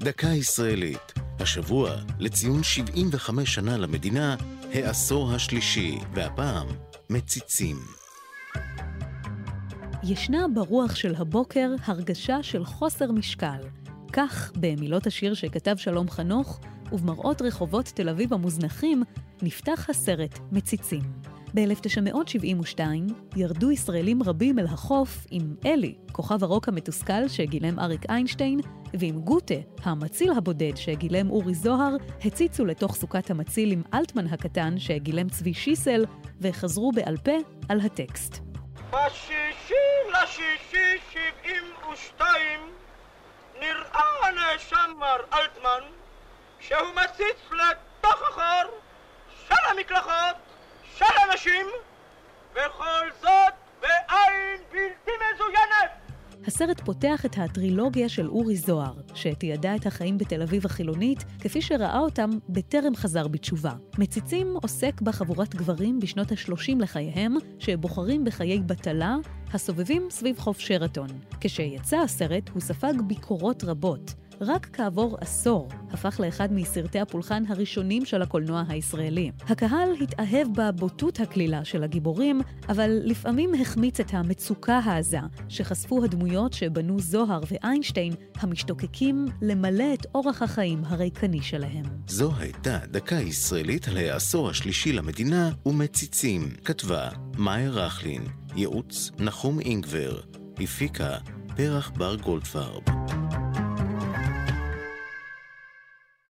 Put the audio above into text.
דקה ישראלית, השבוע לציון 75 שנה למדינה, העשור השלישי, והפעם מציצים. ישנה ברוח של הבוקר הרגשה של חוסר משקל. כך, במילות השיר שכתב שלום חנוך, ובמראות רחובות תל אביב המוזנחים, נפתח הסרט מציצים. ב-1972 ירדו ישראלים רבים אל החוף עם אלי, כוכב הרוק המתוסכל שגילם אריק איינשטיין, ועם גוטה, המציל הבודד שגילם אורי זוהר, הציצו לתוך סוכת המציל עם אלטמן הקטן שגילם צבי שיסל, וחזרו בעל פה על הטקסט. בשישי לשישי שבעים ושתיים נראה הנאשם מר אלטמן שהוא מציץ לתוך אנשים וכל זאת בעין בלתי מזוינת הסרט פותח את הטרילוגיה של אורי זוהר, שתיעדה את החיים בתל אביב החילונית, כפי שראה אותם בטרם חזר בתשובה. מציצים עוסק בחבורת גברים בשנות ה-30 לחייהם, שבוחרים בחיי בטלה, הסובבים סביב חוף שרתון. כשיצא הסרט, הוא ספג ביקורות רבות. רק כעבור עשור הפך לאחד מסרטי הפולחן הראשונים של הקולנוע הישראלי. הקהל התאהב בבוטות הקלילה של הגיבורים, אבל לפעמים החמיץ את המצוקה העזה שחשפו הדמויות שבנו זוהר ואיינשטיין, המשתוקקים למלא את אורח החיים הריקני שלהם. זו הייתה דקה ישראלית על העשור השלישי למדינה ומציצים. כתבה מאיה רכלין, ייעוץ נחום אינגבר, הפיקה פרח בר גולדפרב.